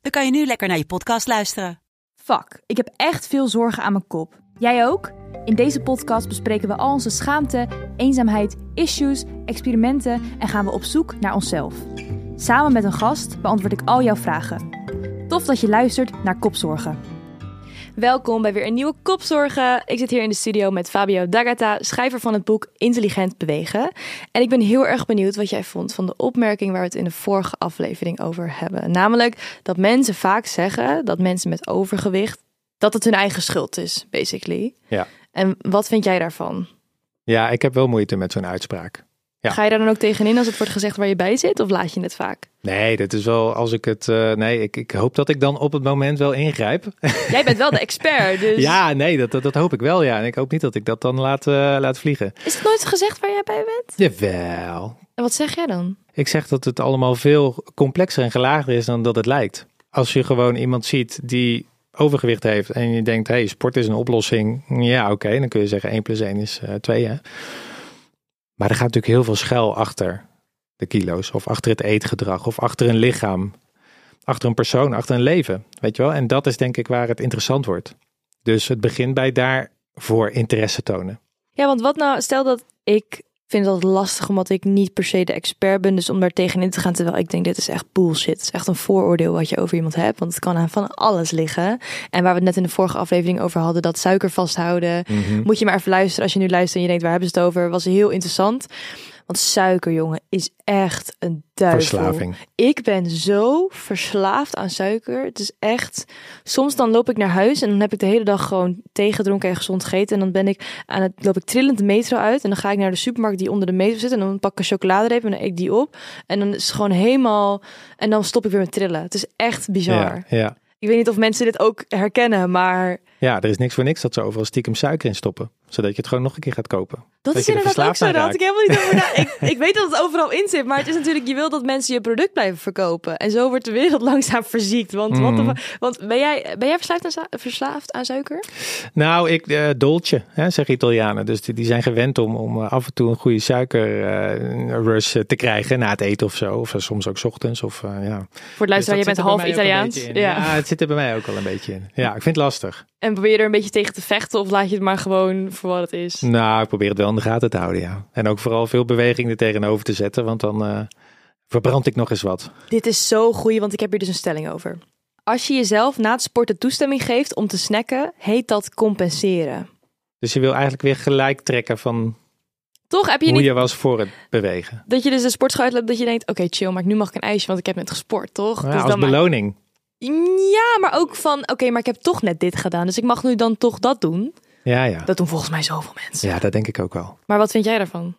dan kan je nu lekker naar je podcast luisteren. Fuck, ik heb echt veel zorgen aan mijn kop. Jij ook? In deze podcast bespreken we al onze schaamte, eenzaamheid, issues, experimenten en gaan we op zoek naar onszelf. Samen met een gast beantwoord ik al jouw vragen. Tof dat je luistert naar Kopzorgen. Welkom bij weer een nieuwe Kopzorgen. Ik zit hier in de studio met Fabio D'Agata, schrijver van het boek Intelligent Bewegen. En ik ben heel erg benieuwd wat jij vond van de opmerking waar we het in de vorige aflevering over hebben. Namelijk dat mensen vaak zeggen dat mensen met overgewicht, dat het hun eigen schuld is, basically. Ja. En wat vind jij daarvan? Ja, ik heb wel moeite met zo'n uitspraak. Ja. Ga je daar dan ook tegenin als het wordt gezegd waar je bij zit? Of laat je het vaak? Nee, dat is wel als ik het. eh, nee, ik, ik hoop dat ik dan op het moment wel ingrijp. Jij bent wel de expert, dus... ja, nee, dat, dat, dat hoop ik wel. Ja, en ik hoop niet dat ik dat dan laat, eh, laat vliegen. Is het nooit gezegd waar jij bij bent? Jawel. En wat zeg jij dan? Ik zeg dat het allemaal veel complexer en gelaagder is dan dat het lijkt. Als je gewoon iemand ziet die overgewicht heeft en je denkt, hey, sport is een oplossing. Ja, oké, dan kun je zeggen 1 plus 1 is uh, 2. Hè? Maar er gaat natuurlijk heel veel schuil achter de kilo's. Of achter het eetgedrag. Of achter een lichaam. Achter een persoon. Achter een leven. Weet je wel? En dat is denk ik waar het interessant wordt. Dus het begint bij daarvoor interesse tonen. Ja, want wat nou, stel dat ik vind het altijd lastig omdat ik niet per se de expert ben. Dus om daar tegenin te gaan, terwijl ik denk dit is echt bullshit. Het is echt een vooroordeel wat je over iemand hebt. Want het kan aan van alles liggen. En waar we het net in de vorige aflevering over hadden, dat suiker vasthouden. Mhm. Moet je maar even luisteren als je nu luistert en je denkt waar hebben ze het over. Was heel interessant. Want suiker, jongen, is echt een duivel. Verslaving. Ik ben zo verslaafd aan suiker. Het is echt. Soms dan loop ik naar huis en dan heb ik de hele dag gewoon thee gedronken en gezond gegeten. En dan ben ik aan het loop ik trillend de metro uit. En dan ga ik naar de supermarkt die onder de metro zit. En dan pak ik een chocoladereep en dan eet ik die op. En dan is het gewoon helemaal. En dan stop ik weer met trillen. Het is echt bizar. Ja, ja. Ik weet niet of mensen dit ook herkennen, maar ja, er is niks voor niks dat ze overal stiekem suiker in stoppen. Zodat je het gewoon nog een keer gaat kopen. Dat, is er inderdaad ook zo. Daar had ik helemaal niet over na. ik, ik weet dat het overal in zit, maar het is natuurlijk, je wil dat mensen je product blijven verkopen. En zo wordt de wereld langzaam verziekt. Want, wat Mhm. de- want ben jij, ben jij verslaafd, aan, verslaafd aan suiker? Nou, ik, eh dolce, hè, zeggen Italianen. Dus die, die zijn gewend om, om eh, af en toe een goede suikerrush te krijgen na het eten of zo. Of eh, soms ook ochtends. Of, eh, ja. Voor het luisteren, Dus je bent dat half Italiaans. Ja. Ja. het zit er bij mij ook al een beetje in. Ja, ik vind het lastig. En probeer je er een beetje tegen te vechten of laat je het maar gewoon voor wat het is? Nou, ik probeer het wel in de gaten te houden, ja. En ook vooral veel beweging er tegenover te zetten. Want dan eh, verbrand ik nog eens wat. Dit is zo goed, want ik heb hier dus een stelling over. Als je jezelf na het sporten toestemming geeft om te snacken, heet dat compenseren. Dus je wil eigenlijk weer gelijk trekken van Toch heb je hoe niet je was voor het bewegen. dat je dus de sportschool uitloopt dat je denkt, oké chill, maar nu mag ik een ijsje, want ik heb net gesport, toch? Ja, Dus als dan beloning. Ja, maar ook van, oké, maar ik heb toch net dit gedaan, dus ik mag nu dan toch dat doen. Ja, ja. Dat doen volgens mij zoveel mensen. Ja, dat denk ik ook wel. Maar wat vind jij daarvan?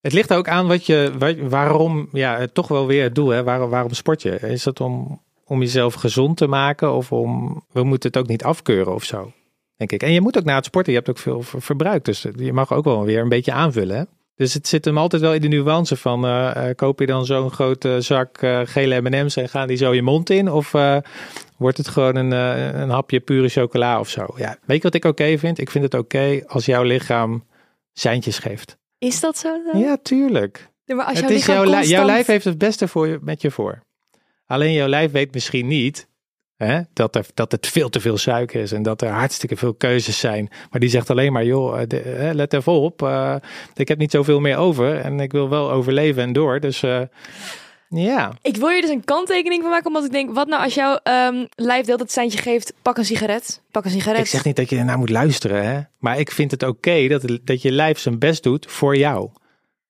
Het ligt ook aan wat je, waarom, ja, toch wel weer het doel, hè? Waarom, waarom sport je? Is het om, om jezelf gezond te maken of om, we moeten het ook niet afkeuren of zo, denk ik. En je moet ook na het sporten, je hebt ook veel ver- verbruik, dus je mag ook wel weer een beetje aanvullen, hè? Dus het zit hem altijd wel in de nuance van, eh, eh, koop je dan zo'n grote zak eh, gele M&M's en gaan die zo je mond in? Of wordt het gewoon een, een hapje pure chocola of zo? Ja, weet je wat ik oké vind? Ik vind het oké als jouw lichaam seintjes geeft. Is dat zo dan? Ja, tuurlijk. Ja, maar als Het jouw is lichaam jouw, constant... jouw lijf heeft het beste voor je, met je voor. Alleen jouw lijf weet misschien niet hè, dat, er, dat het veel te veel suiker is en dat er hartstikke veel keuzes zijn. Maar die zegt alleen maar, joh, eh, de- hè, let even op. eh, ik heb niet zoveel meer over en ik wil wel overleven en door. Dus eh, ja, Ik wil hier dus een kanttekening van maken, omdat ik denk, wat nou als jouw ehm, lijf deelt het seintje geeft, pak een sigaret, pak een sigaret. ik zeg niet dat je ernaar moet luisteren. Hè? Maar ik vind het oké dat, dat je lijf zijn best doet voor jou.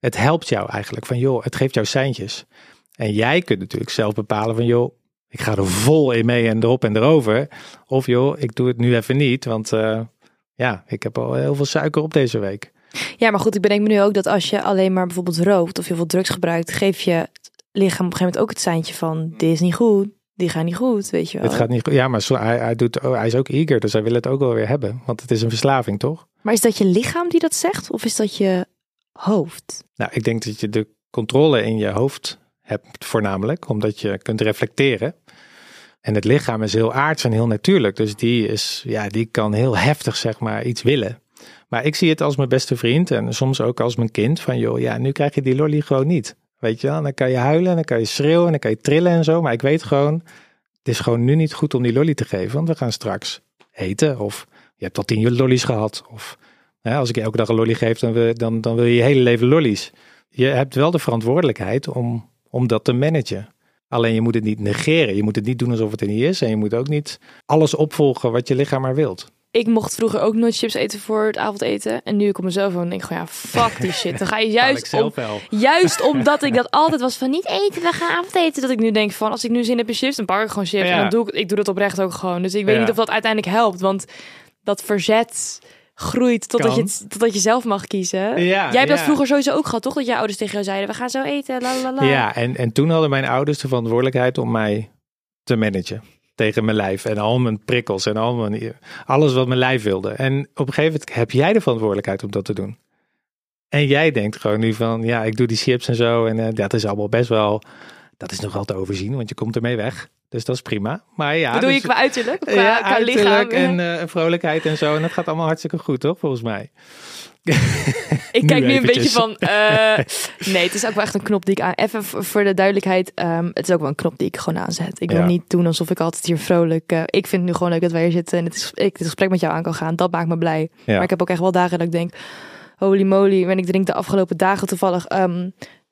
Het helpt jou eigenlijk. Van joh, het geeft jou seintjes. En jij kunt natuurlijk zelf bepalen van joh, ik ga er vol in mee en erop en erover. Of joh, ik doe het nu even niet, want eh, ja, ik heb al heel veel suiker op deze week. Ja, maar goed, ik bedenk me nu ook dat als je alleen maar bijvoorbeeld rookt of heel veel drugs gebruikt, geef je het lichaam op een gegeven moment ook het seintje van, dit is niet goed, die gaan niet goed, weet je wel. Het gaat niet goed. Ja, maar zo, hij, hij, doet, oh, hij is ook eager, dus hij wil het ook wel weer hebben. Want het is een verslaving, toch? Maar is dat je lichaam die dat zegt? Of is dat je hoofd? Nou, ik denk dat je de controle in je hoofd hebt voornamelijk, omdat je kunt reflecteren. En het lichaam is heel aards en heel natuurlijk. Dus die, is, ja, die kan heel heftig zeg maar iets willen. Maar ik zie het als mijn beste vriend en soms ook als mijn kind. Van joh, ja, nu krijg je die lolly gewoon niet. Weet je wel, dan kan je huilen en dan kan je schreeuwen en dan kan je trillen en zo. Maar ik weet gewoon, het is gewoon nu niet goed om die lolly te geven. Want we gaan straks eten of je hebt al tien lollies gehad. Of als ik elke dag een lolly geef, dan, wil- dan, dan wil je je hele leven lollies. Je hebt wel de verantwoordelijkheid om, om dat te managen. Alleen je moet het niet negeren. Je moet het niet doen alsof het er niet is. En je moet ook niet alles opvolgen wat je lichaam maar wilt. Ik mocht vroeger ook nooit chips eten voor het avondeten. En nu ik op mezelf woon, denk ik gewoon, ja, fuck die shit. Dan ga je juist om, wel. Juist omdat ik dat altijd was van niet eten, we gaan avondeten. Dat ik nu denk van als ik nu zin heb in chips, dan pak ik gewoon chips. Ja. En dan doe ik, ik doe dat oprecht ook gewoon. Dus ik weet Ja. niet of dat uiteindelijk helpt. Want dat verzet groeit totdat je, het, totdat je zelf mag kiezen. Ja, Jij hebt dat vroeger sowieso ook gehad, toch? Dat je ouders tegen jou zeiden, we gaan zo eten, la. Ja, en, en toen hadden mijn ouders de verantwoordelijkheid om mij te managen. Tegen mijn lijf en al mijn prikkels en al mijn, alles wat mijn lijf wilde. En op een gegeven moment heb jij de verantwoordelijkheid om dat te doen. En jij denkt gewoon nu van, ja, ik doe die chips en zo. En eh, dat is allemaal best wel, dat is nog wel te overzien, want je komt ermee weg. Dus dat is prima. Maar ja, Bedoel je dus- qua uiterlijk? Qua, ja, qua lichaam? en eh, vrolijkheid en zo. En dat gaat allemaal hartstikke goed, toch? Volgens mij. Ik kijk nu een beetje van. eh, nee, het is ook wel echt een knop die ik aan. Even voor de duidelijkheid. ehm, het is ook wel een knop die ik gewoon aanzet. Ik wil Ja. niet doen alsof ik altijd hier vrolijk. eh, ik vind het nu gewoon leuk dat wij hier zitten en het, is, ik dit gesprek met jou aan kan gaan. Dat maakt me blij. Ja. Maar ik heb ook echt wel dagen dat ik denk: holy moly. En ik drink de afgelopen dagen toevallig ehm,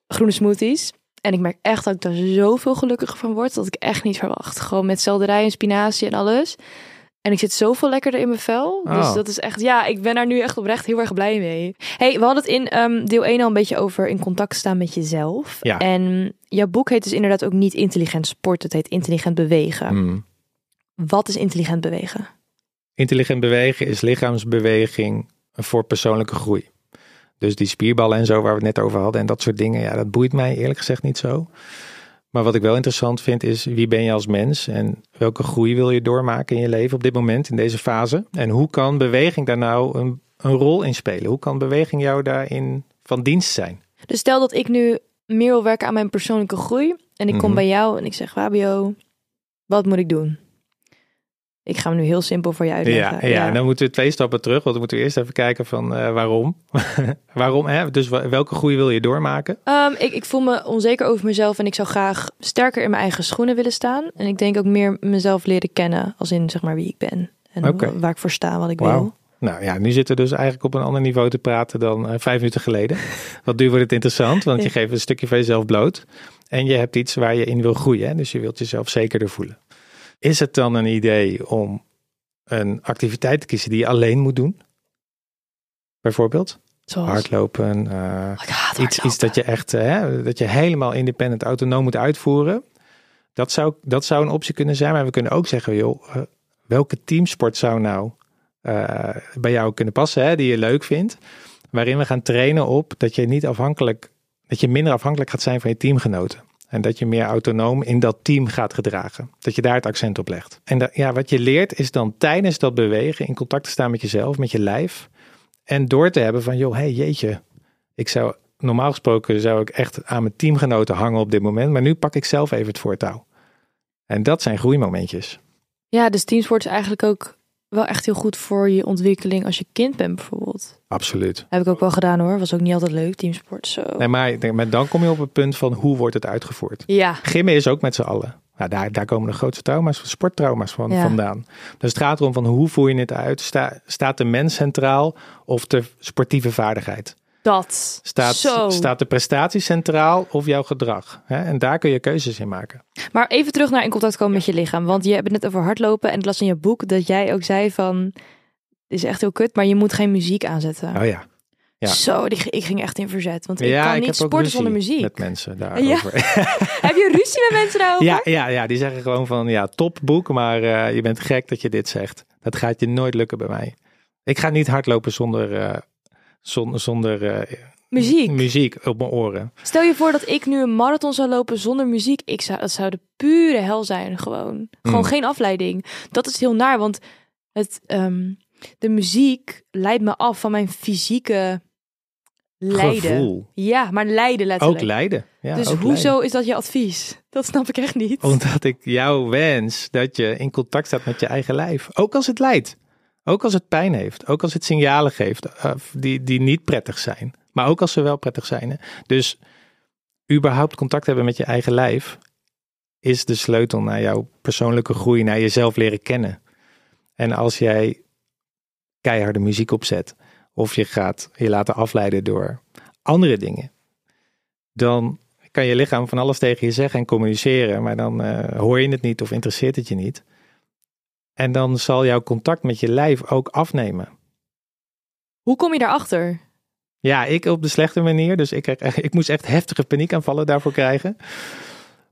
groene smoothies. En ik merk echt dat ik daar zoveel gelukkiger van word. Dat ik echt niet verwacht. Gewoon met selderij en spinazie en alles. En ik zit zoveel lekkerder in mijn vel. Dus Oh. dat is echt, ja, ik ben daar nu echt oprecht heel erg blij mee. hey, we hadden het in ehm, deel 1 al een beetje over in contact staan met jezelf. Ja. En jouw boek heet dus inderdaad ook niet intelligent sport. Het heet intelligent bewegen. Hmm. Wat is intelligent bewegen? Intelligent bewegen is lichaamsbeweging voor persoonlijke groei. Dus die spierballen en zo waar we het net over hadden en dat soort dingen, ja, dat boeit mij eerlijk gezegd niet zo. Maar wat ik wel interessant vind is wie ben je als mens en welke groei wil je doormaken in je leven op dit moment, in deze fase. En hoe kan beweging daar nou een, een rol in spelen? Hoe kan beweging jou daarin van dienst zijn? Dus stel dat ik nu meer wil werken aan mijn persoonlijke groei. En ik kom Mhm. bij jou en ik zeg, Fabio, wat moet ik doen? Ik ga hem nu heel simpel voor je Ja, uitleggen. ja, en dan moeten we twee stappen terug, want dan moeten we eerst even kijken van eh, waarom. waarom, hè? Dus welke groei wil je doormaken? Ehm, ik, ik voel me onzeker over mezelf en ik zou graag sterker in mijn eigen schoenen willen staan. En ik denk ook meer mezelf leren kennen als in zeg maar wie ik ben. En waar ik voor sta, wat ik wil. Nou ja, nu zitten we dus eigenlijk op een ander niveau te praten dan eh, vijf minuten geleden. Want nu wordt het interessant, want je Ja. geeft een stukje van jezelf bloot. En je hebt iets waar je in wil groeien, hè? dus je wilt jezelf zekerder voelen. Is het dan een idee om een activiteit te kiezen die je alleen moet doen? Bijvoorbeeld Zoals, hardlopen, eh, Oh, iets, iets dat je echt, hè, dat je helemaal independent, autonoom moet uitvoeren. Dat zou, dat zou een optie kunnen zijn. Maar we kunnen ook zeggen, joh, eh, welke teamsport zou nou eh, bij jou kunnen passen, hè, die je leuk vindt. Waarin we gaan trainen op dat je niet afhankelijk, dat je minder afhankelijk gaat zijn van je teamgenoten. En dat je meer autonoom in dat team gaat gedragen. Dat je daar het accent op legt. En ja, wat je leert is dan tijdens dat bewegen in contact te staan met jezelf, met je lijf. En door te hebben van, joh, hey, jeetje. Ik zou, normaal gesproken zou ik echt aan mijn teamgenoten hangen op dit moment. Maar nu pak ik zelf even het voortouw. En dat zijn groeimomentjes. Ja, dus teamsport is eigenlijk ook wel echt heel goed voor je ontwikkeling als je kind bent bijvoorbeeld. Absoluut. Heb ik ook wel gedaan hoor. Was ook niet altijd leuk, teamsport. Zo. Nee, maar, maar dan kom je op het punt van hoe wordt het uitgevoerd. Ja, Gimmen is ook met z'n allen. Nou, daar, daar komen de grootste trauma's, sporttrauma's van, Ja. vandaan. Dus het gaat erom van hoe voer je het uit? Sta, staat de mens centraal of de sportieve vaardigheid? Dat. Staat, Zo. staat de prestatie centraal of jouw gedrag? Hè? En daar kun je keuzes in maken. Maar even terug naar in contact komen met je lichaam. Want je hebt het net over hardlopen. En ik las in je boek dat jij ook zei van... Dit is echt heel kut, maar je moet geen muziek aanzetten. Oh ja. Ja. Zo, die, ik ging echt in verzet. Want ik ja, kan ik niet sporten zonder muziek. met mensen daarover. Heb je ruzie met mensen daarover? Ja, ja, ja, die zeggen gewoon van ja, top boek, maar eh, je bent gek dat je dit zegt. Dat gaat je nooit lukken bij mij. Ik ga niet hardlopen zonder, eh, zonder, zonder eh, Muziek. muziek op mijn oren. Stel je voor dat ik nu een marathon zou lopen zonder muziek. Ik zou, dat zou de pure hel zijn, gewoon. Gewoon Mm. geen afleiding. Dat is heel naar, want het, ehm, de muziek leidt me af van mijn fysieke lijden. Gevoel. Ja, maar lijden letterlijk. Ook lijden. Ja, dus ook hoezo lijden. is dat je advies? Dat snap ik echt niet. Omdat ik jou wens dat je in contact staat met je eigen lijf. Ook als het lijdt. Ook als het pijn heeft. Ook als het signalen geeft eh, die, die niet prettig zijn. Maar ook als ze wel prettig zijn. Hè. Dus überhaupt contact hebben met je eigen lijf is de sleutel naar jouw persoonlijke groei, naar jezelf leren kennen. En als jij keiharde muziek opzet, of je gaat je laten afleiden door andere dingen, dan kan je lichaam van alles tegen je zeggen en communiceren, maar dan eh, hoor je het niet of interesseert het je niet. En dan zal jouw contact met je lijf ook afnemen. Hoe kom je daarachter? Ja, ik op de slechte manier. Dus ik, ik moest echt heftige paniekaanvallen daarvoor krijgen.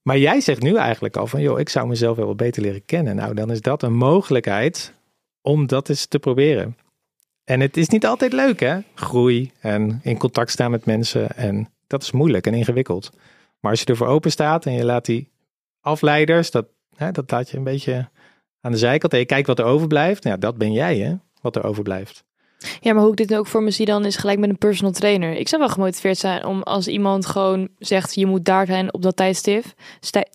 Maar jij zegt nu eigenlijk al van, joh, ik zou mezelf wel wat beter leren kennen. Nou, dan is dat een mogelijkheid om dat eens te proberen. En het is niet altijd leuk, hè? Groei en in contact staan met mensen. En dat is moeilijk en ingewikkeld. Maar als je ervoor open staat en je laat die afleiders, dat, hè, dat laat je een beetje aan de zijkant. En je kijkt wat er overblijft. Nou, ja, dat ben jij, hè? Wat er overblijft. Ja, maar hoe ik dit nu ook voor me zie dan is gelijk met een personal trainer. Ik zou wel gemotiveerd zijn om als iemand gewoon zegt je moet daar zijn op dat tijdstip.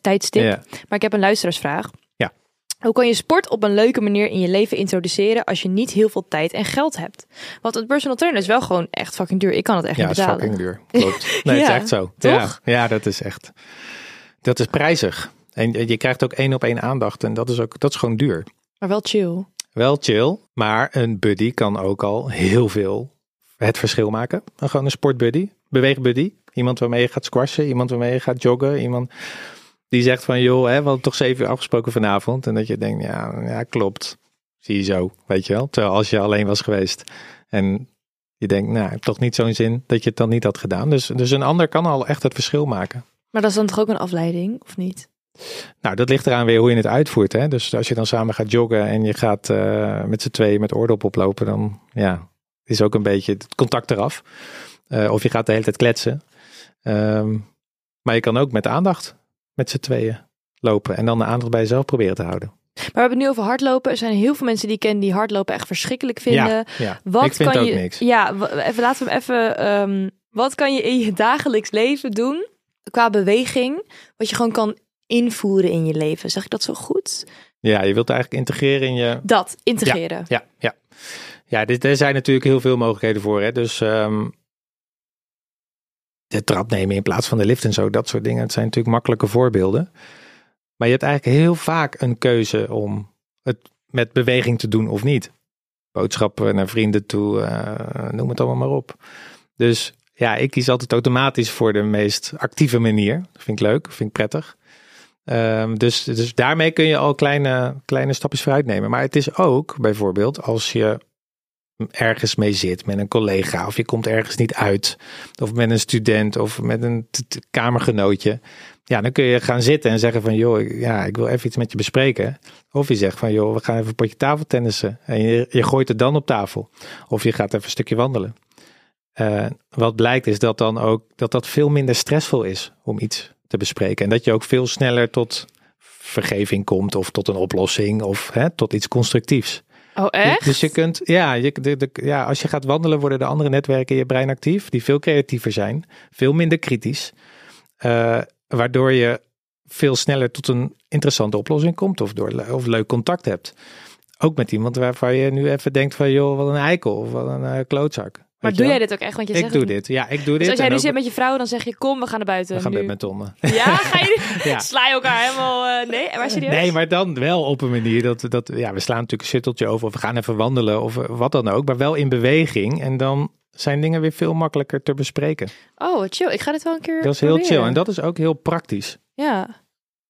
tijdstip. Ja. Maar ik heb een luisteraarsvraag. Ja. Hoe kan je sport op een leuke manier in je leven introduceren als je niet heel veel tijd en geld hebt? Want het personal trainer is wel gewoon echt fucking duur. Ik kan het echt Ja, niet betalen. fucking duur. Klopt. Nee, het Ja, is echt zo. toch? Ja, ja, dat is echt. Dat is prijzig. En je krijgt ook één op één aandacht. En dat is ook, dat is gewoon duur. Maar wel chill. Wel chill, maar een buddy kan ook al heel veel het verschil maken. En gewoon een sportbuddy, beweegbuddy. Iemand waarmee je gaat squashen, iemand waarmee je gaat joggen. Iemand die zegt van, joh, hè, we hadden toch zeven uur afgesproken vanavond. En dat je denkt, ja, ja, klopt. Zie je zo, weet je wel. Terwijl als je alleen was geweest en je denkt, nou, toch niet zo'n zin dat je het dan niet had gedaan. Dus, dus een ander kan al echt het verschil maken. Maar dat is dan toch ook een afleiding, of niet? Nou, dat ligt eraan weer hoe je het uitvoert. Hè? Dus als je dan samen gaat joggen en je gaat eh, met z'n tweeën met oordop oplopen, dan ja, is ook een beetje het contact eraf. Eh, of je gaat de hele tijd kletsen. Ehm, maar je kan ook met aandacht met z'n tweeën lopen en dan de aandacht bij jezelf proberen te houden. Maar we hebben het nu over hardlopen. Er zijn heel veel mensen die ik ken die hardlopen echt verschrikkelijk vinden. Ja, ja. Wat ik vind kan ook je, niks. Ja, even, laten we hem even. ehm, wat kan je in je dagelijks leven doen qua beweging, wat je gewoon kan invoeren in je leven? Zeg ik dat zo goed? Ja, je wilt eigenlijk integreren in je, Dat integreren. Ja, ja. Ja, dit, er zijn natuurlijk heel veel mogelijkheden voor. Hè? Dus ehm, de trap nemen in plaats van de lift en zo, dat soort dingen. Het zijn natuurlijk makkelijke voorbeelden. Maar je hebt eigenlijk heel vaak een keuze om het met beweging te doen of niet. Boodschappen naar vrienden toe, eh, noem het allemaal maar op. Dus ja, ik kies altijd automatisch voor de meest actieve manier. Dat vind ik leuk, vind ik prettig. Ehm, dus, dus daarmee kun je al kleine, kleine stapjes vooruit nemen. Maar het is ook bijvoorbeeld als je ergens mee zit met een collega of je komt ergens niet uit of met een student of met een kamergenootje. Ja, dan kun je gaan zitten en zeggen van joh, ja, ik wil even iets met je bespreken. Of je zegt van joh, we gaan even een potje tafeltennissen en je, je gooit het dan op tafel. Of je gaat even een stukje wandelen. Eh, wat blijkt is dat dan ook dat dat veel minder stressvol is om iets te bespreken. En dat je ook veel sneller tot vergeving komt of tot een oplossing of hè, tot iets constructiefs. Oh, echt? Dus je kunt, ja, je, de, de, ja, als je gaat wandelen worden de andere netwerken in je brein actief, die veel creatiever zijn, veel minder kritisch, eh, waardoor je veel sneller tot een interessante oplossing komt of, door, of leuk contact hebt. Ook met iemand waarvan je nu even denkt van joh, wat een eikel of wat een eh, klootzak. Maar doe jij dit ook echt? Want je Ik zegt doe dit, ja, ik doe dit. Dus als jij nu ook- zit met je vrouw, dan zeg je kom, we gaan naar buiten. we gaan nu. badmintonnen. Ja, ga je Ja. sla je elkaar helemaal... eh, nee, maar serieus? Nee, maar dan wel op een manier dat, dat ja, we slaan natuurlijk een shutteltje over of we gaan even wandelen of eh, wat dan ook, maar wel in beweging en dan zijn dingen weer veel makkelijker te bespreken. Oh, chill. Ik ga dit wel een keer Dat is heel chill en dat is ook heel praktisch. Ja.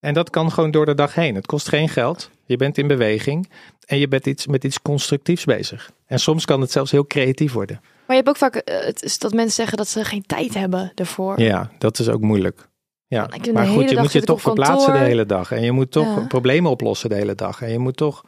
En dat kan gewoon door de dag heen. Het kost geen geld. Je bent in beweging en je bent iets, met iets constructiefs bezig. En soms kan het zelfs heel creatief worden. Maar je hebt ook vaak eh, het is dat mensen zeggen dat ze geen tijd hebben ervoor. Ja, dat is ook moeilijk. Ja, maar goed, je moet je toch verplaatsen de hele dag. En je moet toch Ja. problemen oplossen de hele dag. En je moet toch,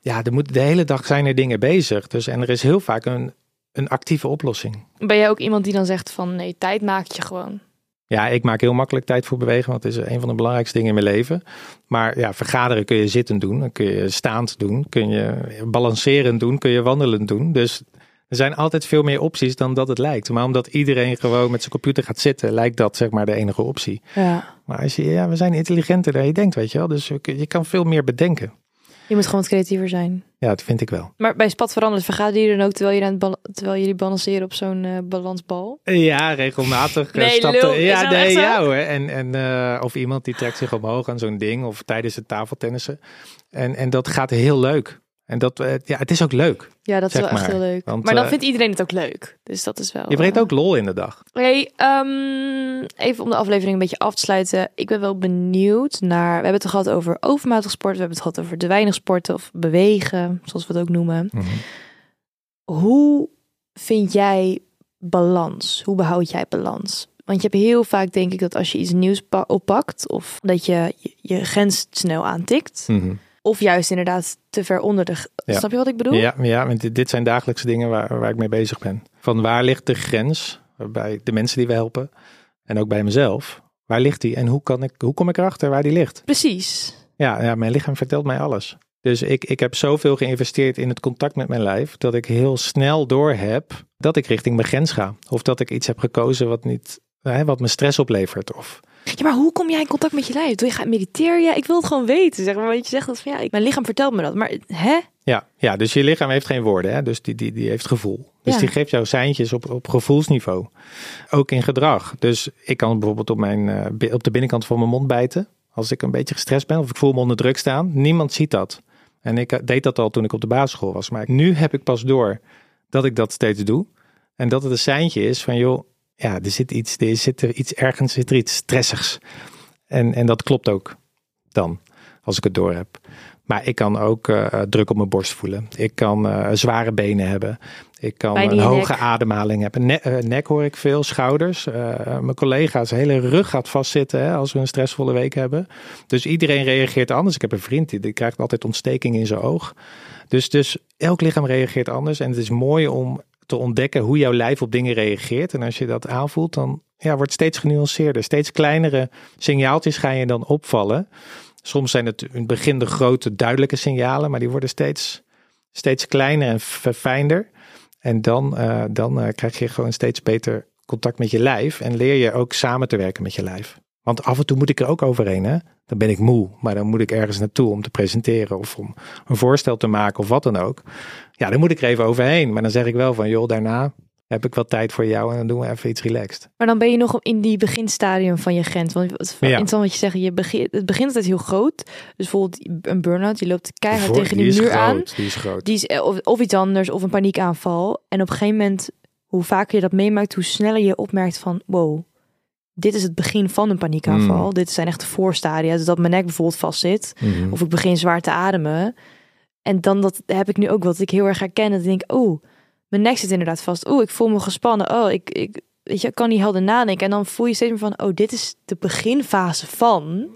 ja, er moet, de hele dag zijn er dingen bezig. Dus, en er is heel vaak een, een actieve oplossing. Ben jij ook iemand die dan zegt van nee, tijd maak je gewoon? Ja, ik maak heel makkelijk tijd voor bewegen, want het is een van de belangrijkste dingen in mijn leven. Maar ja, vergaderen kun je zittend doen, dan kun je staand doen, kun je balancerend doen, kun je wandelend doen. Dus er zijn altijd veel meer opties dan dat het lijkt. Maar omdat iedereen gewoon met zijn computer gaat zitten, lijkt dat zeg maar de enige optie. Ja. Maar als je, ja, we zijn intelligenter dan je denkt, weet je wel. Dus je kan veel meer bedenken. Je moet gewoon wat creatiever zijn. Ja, dat vind ik wel. Maar bij Spat verandert, vergaderen jullie dan ook terwijl, je aan het terwijl jullie balanceren op zo'n eh, balansbal? Ja, regelmatig. eh, Nee, lul. Ja, nee, ja hoor. En, en, eh, of iemand die trekt zich omhoog aan zo'n ding. Of tijdens het tafeltennissen. En, en dat gaat heel leuk. En dat, eh, ja, het is ook leuk. Ja, dat is wel echt heel leuk. Want, maar dan eh, vindt iedereen het ook leuk. Dus dat is wel... Je brengt eh, ook lol in de dag. Hey, ehm, even om de aflevering een beetje af te sluiten. Ik ben wel benieuwd naar... We hebben het gehad over overmatig sporten. We hebben het gehad over te weinig sporten of bewegen, zoals we het ook noemen. Mhm. Hoe vind jij balans? Hoe behoud jij balans? Want je hebt heel vaak, denk ik, dat als je iets nieuws pa- oppakt... of dat je je, je grens snel aantikt... Mhm. Of juist inderdaad te ver onder de... Ja. Snap je wat ik bedoel? Ja, ja want dit, dit zijn dagelijkse dingen waar, waar ik mee bezig ben. Van waar ligt de grens bij de mensen die we helpen en ook bij mezelf? Waar ligt die en hoe, kan ik, hoe kom ik erachter waar die ligt? Precies. Ja, ja, mijn lichaam vertelt mij alles. Dus ik, ik heb zoveel geïnvesteerd in het contact met mijn lijf dat ik heel snel door heb dat ik richting mijn grens ga. Of dat ik iets heb gekozen wat, niet, hè, wat me stress oplevert. Of, Ja, maar hoe kom jij in contact met je lijf? Doe je gaat mediteren? Ja, ik wil het gewoon weten. Zeg maar, want je zegt dat van ja, ik- mijn lichaam vertelt me dat. Maar hè? ja, ja, dus je lichaam heeft geen woorden, hè? dus die, die, die heeft gevoel. Dus Ja. die geeft jou seintjes op, op gevoelsniveau. Ook in gedrag. Dus ik kan bijvoorbeeld op, mijn, eh, op de binnenkant van mijn mond bijten. Als ik een beetje gestrest ben of ik voel me onder druk staan. Niemand ziet dat. En ik eh, deed dat al toen ik op de basisschool was. Maar nu heb ik pas door dat ik dat steeds doe. En dat het een seintje is van joh, ja, er zit iets, er zit er iets ergens, zit er iets stressigs. En, en dat klopt ook dan, als ik het door heb. Maar ik kan ook eh, druk op mijn borst voelen. Ik kan eh, zware benen hebben. Ik kan een hoge nek. ademhaling hebben. Ne- eh, nek hoor ik veel, schouders. Mijn collega's, hele rug gaat vastzitten hè, als we een stressvolle week hebben. Dus iedereen reageert anders. Ik heb een vriend die, die krijgt altijd ontsteking in zijn oog. Dus, dus elk lichaam reageert anders. En het is mooi om te ontdekken hoe jouw lijf op dingen reageert. En als je dat aanvoelt, dan ja, wordt steeds genuanceerder. Steeds kleinere signaaltjes gaan je dan opvallen. Soms zijn het in het begin de grote, duidelijke signalen, maar die worden steeds, steeds kleiner en verfijnder. En dan, eh, dan eh, krijg je gewoon steeds beter contact met je lijf en leer je ook samen te werken met je lijf. Want af en toe moet ik er ook overheen. Hè? Dan ben ik moe, maar dan moet ik ergens naartoe om te presenteren of om een voorstel te maken of wat dan ook. Ja, dan moet ik er even overheen. Maar dan zeg ik wel van, joh, daarna heb ik wat tijd voor jou en dan doen we even iets relaxed. Maar dan ben je nog in die beginstadium van je grens. Want het wel Ja. interessant wat je zegt. Je begint, het begint altijd heel groot. Dus bijvoorbeeld een burn-out. Je loopt keihard Voor- tegen die, muur groot, aan. Die is groot. Die is, eh, of, of iets anders. Of een paniekaanval. En op een gegeven moment, hoe vaker je dat meemaakt, hoe sneller je opmerkt van... Wow, dit is het begin van een paniekaanval. Mm. Dit zijn echt de voorstadia. Dus dat mijn nek bijvoorbeeld vastzit. Mhm. Of ik begin zwaar te ademen. En dan dat heb ik nu ook wat ik heel erg herken. Dat ik denk, oh, mijn nek zit inderdaad vast. Oh, ik voel me gespannen. Oh, ik, ik, weet je, ik kan niet helder nadenken. En dan voel je steeds meer van, oh, dit is de beginfase van.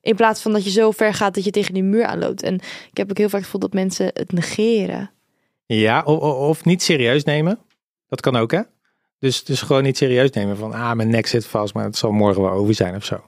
In plaats van dat je zo ver gaat dat je tegen die muur aanloopt. En ik heb ook heel vaak het gevoel dat mensen het negeren. Ja, of, of niet serieus nemen. Dat kan ook, hè? Dus, dus gewoon niet serieus nemen van, ah, mijn nek zit vast, maar het zal morgen wel over zijn of zo.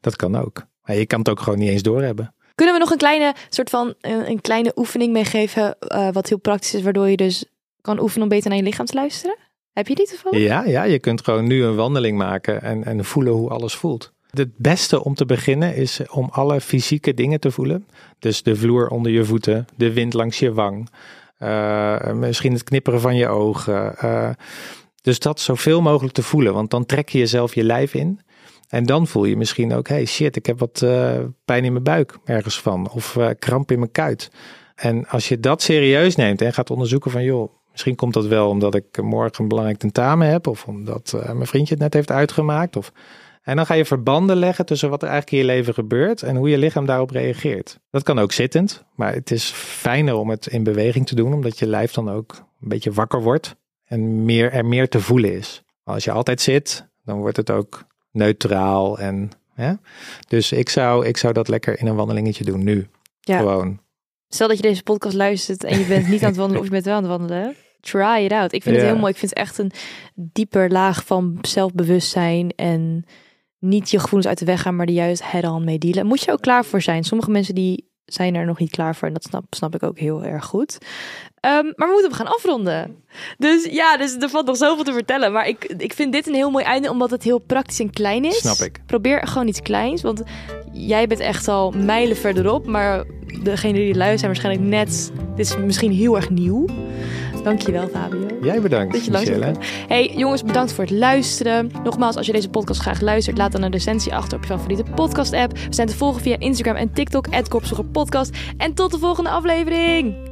Dat kan ook. Maar je kan het ook gewoon niet eens doorhebben. Kunnen we nog een kleine soort van een, een kleine oefening meegeven, eh, wat heel praktisch is, waardoor je dus kan oefenen om beter naar je lichaam te luisteren? Heb je die toevallig? Ja, ja, je kunt gewoon nu een wandeling maken en, en voelen hoe alles voelt. Het beste om te beginnen is om alle fysieke dingen te voelen. Dus de vloer onder je voeten, de wind langs je wang, eh, misschien het knipperen van je ogen. eh, dus dat zoveel mogelijk te voelen, want dan trek je jezelf je lijf in. En dan voel je misschien ook, hey shit, ik heb wat eh, pijn in mijn buik ergens van. Of eh, kramp in mijn kuit. En als je dat serieus neemt en gaat onderzoeken van, joh, misschien komt dat wel omdat ik morgen een belangrijk tentamen heb. Of omdat eh, mijn vriendje het net heeft uitgemaakt. Of... En dan ga je verbanden leggen tussen wat er eigenlijk in je leven gebeurt en hoe je lichaam daarop reageert. Dat kan ook zittend, maar het is fijner om het in beweging te doen, omdat je lijf dan ook een beetje wakker wordt en meer, er meer te voelen is. Als je altijd zit, dan wordt het ook neutraal. En, ja? Dus ik zou, ik zou dat lekker in een wandelingetje doen nu. Ja. Gewoon. Stel dat je deze podcast luistert en je bent niet aan het wandelen of je bent wel aan het wandelen. try it out. Ik vind het heel mooi. Ik vind het echt een dieper laag van zelfbewustzijn en niet je gevoelens uit de weg gaan, maar er juist head-on mee dealen. Moet je ook klaar voor zijn. Sommige mensen die zijn er nog niet klaar voor en dat snap, snap ik ook heel erg goed. Ehm, maar we moeten hem gaan afronden. Dus ja, dus er valt nog zoveel te vertellen. Maar ik, ik vind dit een heel mooi einde, omdat het heel praktisch en klein is. Snap ik. Probeer gewoon iets kleins, want jij bent echt al mijlen verderop. Maar degene die luisteren zijn waarschijnlijk net... Dit is misschien heel erg nieuw. Dankjewel, Fabio. Jij bedankt, Dat je langs. Hey jongens, bedankt voor het luisteren. Nogmaals, als je deze podcast graag luistert, laat dan een recensie achter op je favoriete podcast app. We zijn te volgen via Instagram en TikTok, @kopzoekerpodcast. En tot de volgende aflevering.